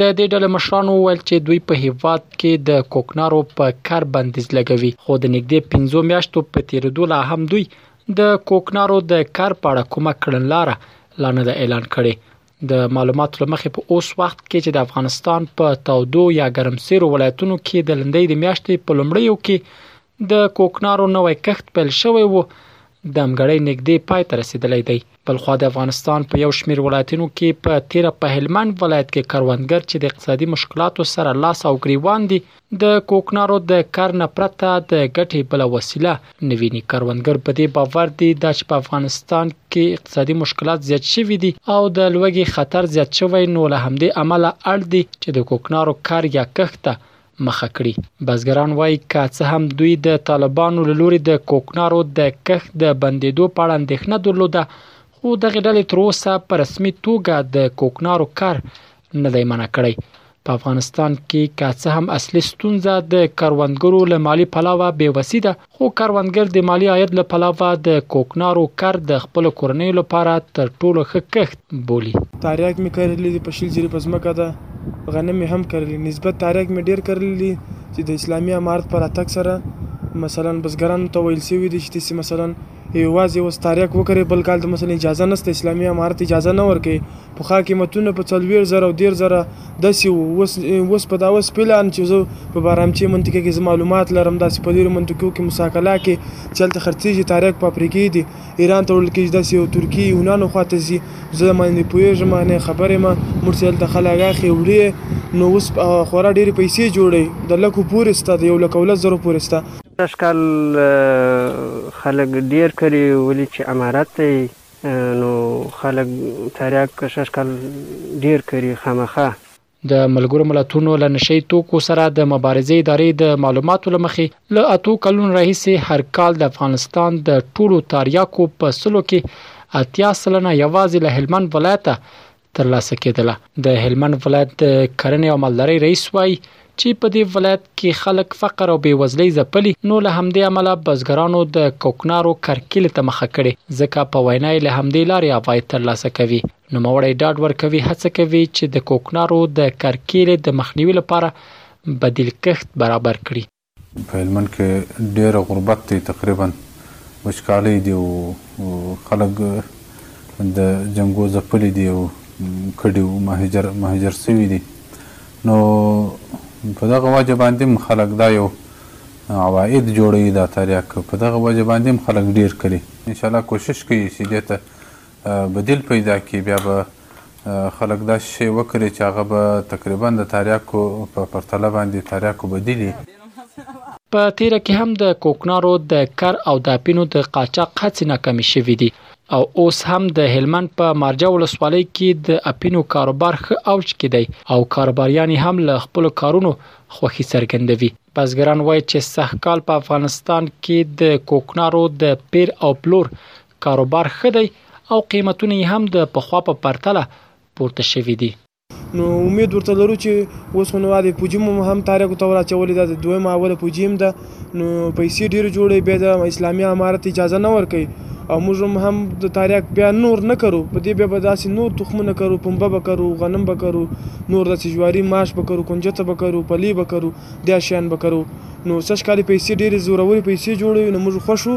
د دې ډلې مشرانو وویل چې دوی په هیواد کې د کوکنارو په کر بندیز لګوي خو د نږدې 15 میاشتو په تیریدو لا هم دوی د کوکنارو د کر په اړه کومه کړنلاره لا نه ده اعلان کړې د معلوماتو لمخې په اوس وخت کې چې د افغانستان په تودو یا ګرمسیرو ولایتونو کې د لندۍ د میاشتې په لومړیو کې د کوکنارو نوی کښت پیل شوی و، دمګړۍ نږدې پای ته رسیدلی دی. بلخوا د افغانستان په یو شمیر ولایتونو کې په تیره په هلمند ولایت کې کروندګر چې د اقتصادي مشکلاتو سره لاس او ګریوان دي د کوکنارو د کر نه پرته د ګټې بله وسیله نه ویني. کروندګر په دې باور دي دا چې په افغانستان کې اقتصادي مشکلات زیات شوي دي او د لوږې خطر زیات شوی نو له همدې امله اړ دي چې د کوکنارو کر یا کښت ته مخه کړي. بزګران وايي، که څه هم دوی د طالبانو له لوري د کوکنارو د کښت د بندېدو په اړه اندېښنه درلوده، خو دغې ډلې تر اوسه په رسمي توګه د کوکنارو کر نه دی منع کړی. په افغانستان کې که څه هم اصلي ستونزه د کروندګرو له مالي پلوه بېوسي ده، خو کروندګر د مالي عاید له پلوه د کوکنارو کرد د خپلو کورنیو لپاره تر ټولو ښه کښت بولي. تاریاک مې کرلي دي، په شل جریبه ځمکه ده، غنم مې هم کرلي، نسبت تاریاک مې ډېر کرلي دي چې د اسلامي امارت په راتګ سره مثلاً بزګرانو ته ویل شوي دي چې تاسې مثلاً یوازې اوس تاریاک وکرئ، بل کال ته مثلاً اجازه نشته، اسلامي امارت اجازه نه ورکوي. پخوا قیمتونه په څلوېښت زره او دېرش زره داسې وو، اوس اوس په داوس پلان چې زه په بارامچې منطقه کې زه معلومات لرم داسې په لیرو منطقو کې مساکلا کې چې هلته خرڅېږي تاریک پاپریکې دي ایران ته وړل کېږي داسې یو ترکیې یونانو خوا ته ځي زه باندې نه پوهېږم نه خبر یم موږ چې هلته خلک اخلي وړي یې نو اوس خورا ډېرې پیسې جوړوي د لکو پورې سته د یو لک او لس زرو پورې سته. سږ کال خلک ډېر کري ولې چې امارت دی نو خلک ترياک کشش کال ډير کري خامخا. د ملګرو ملتونو له نشه يي توکو سره د مبارزې ادارې د معلوماتو له مخې، له اتو کلونو راهیسې هر کال د افغانستان د ټولو تاریاکو په سلو کې اتیا سلنه یوازې له هلمند ولایته ترلاسه کېدله. د هلمند ولایت د کرنې او مالدارۍ رئیس وايي، چې په دې ولایت کې خلک فقر او بې وزلۍ ځپلي، نو له همدې امله بزګرانو د کوکنارو کرکیلې ته مخه کړې، ځکه په وینا یې له همدې لارې عواید ترلاسه کوي. نوموړی ډاډ ورکوي، هڅه کوي، چې د کوکنارو د کرکیلې د مخنیوي لپاره بدیل کښت برابر کړي. په هلمند کې ډېر غربت دی، تقریباً وچکالۍ دي او خلک د جنګو ځپلي دي او کډي او مهاجر مهاجر شوي دي، نو په دغه وجه باندې هم خلک دا یو عواید جوړوي دا تریاک، په دغه وجه باندې هم خلک ډېر کري، انشاءالله کوشش کوي چې دې ته بدیل پیدا کړي بیا به خلک داسې شی وکري چې هغه به تقریبا د تاریاکو په پرتله باندې تاریاکو بدیلي. په تېره کې هم د کوکنارو د کر او د اپینو د قاچاق هڅې ناکامې شوې دي او اوس هم د هلمند په مارجه ولسوالۍ کې د اپینو کاروبار ښه اوج کې دی او کاروباریان یې هم له خپلو کارونو خوښي څرګندوي. بزګران وايي چې سږکال په افغانستان کې د کوکنارو د پېر او پلور کاروبار ښه دی او قیمتونه یې هم د پخوا په پرتله پورته شوي دي. نو امید ورته لرو چې اوس خو نو عادي پوجي مو هم تاریکو ته وراچولې ده، د دویمه اوله پوجي هم ده، نو پیسې ډېرې جوړوي، بیا د اسلامي امارت اجازه نه ورکوي او موږ هم هم د تاریک بیا نور نه کرو، په دې بیا به داسې نور تخمونه کرو، پنبه به کرو، غنم به کرو، نور داسې جواري، ماش به کرو، کنجته به کرو، پلې به کرو، دا شیان به کرو، نو سږ کال یې پیسې ډېرې زورورې پیسې جوړوي، نو موږ خوښ یو.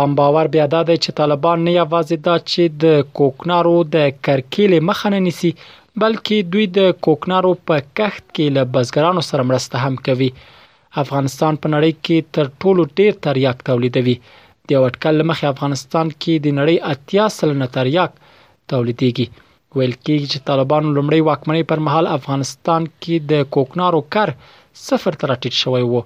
عام باور بیا دا دی چې طالبان نه یوازې دا چې د کوکنارو د کرکیلې مخه نه نیسي بلکې دوی د کوکنارو په کښت کې له بزګرانو سره مرسته هم کوي افغانستان په نړۍ کې تر ټولو ډیر تریاک تولیدوي د یو اټکل لمخې افغانستان کې د نړۍ اتیا سلنه تریاک تولیدېږي ویل کېږي چې طالبانو لومړۍ واکمنۍ پر مهال افغانستان کې د کوکنارو کر صفر ته راټیټ شوی و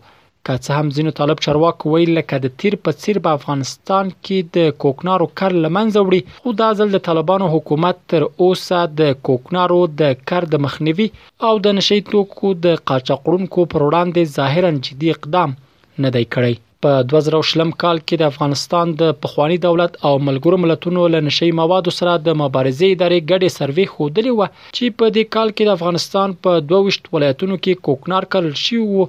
که څه هم ځینو طالب چارواکو ویل که د تیر په څیر به افغانستان کې د کوکنارو کر لمنځه وړي خو دا ځل د طالبانو حکومت تر اوسه د کوکنارو د کر د مخنیوي او د نشي توکو د قاچاقړونکو پر وړاندې ظاهرا جدي اقدام نه دی کړی په 2020 کال کې د افغانستان د پخوانی دولت او ملګرو ملتونو له نشي موادو سره د مبارزې ادارې ګډې سروې خودلې و چې په دې کال کې د افغانستان په 22 ولایتونو کې کوکنار کرل شوی وو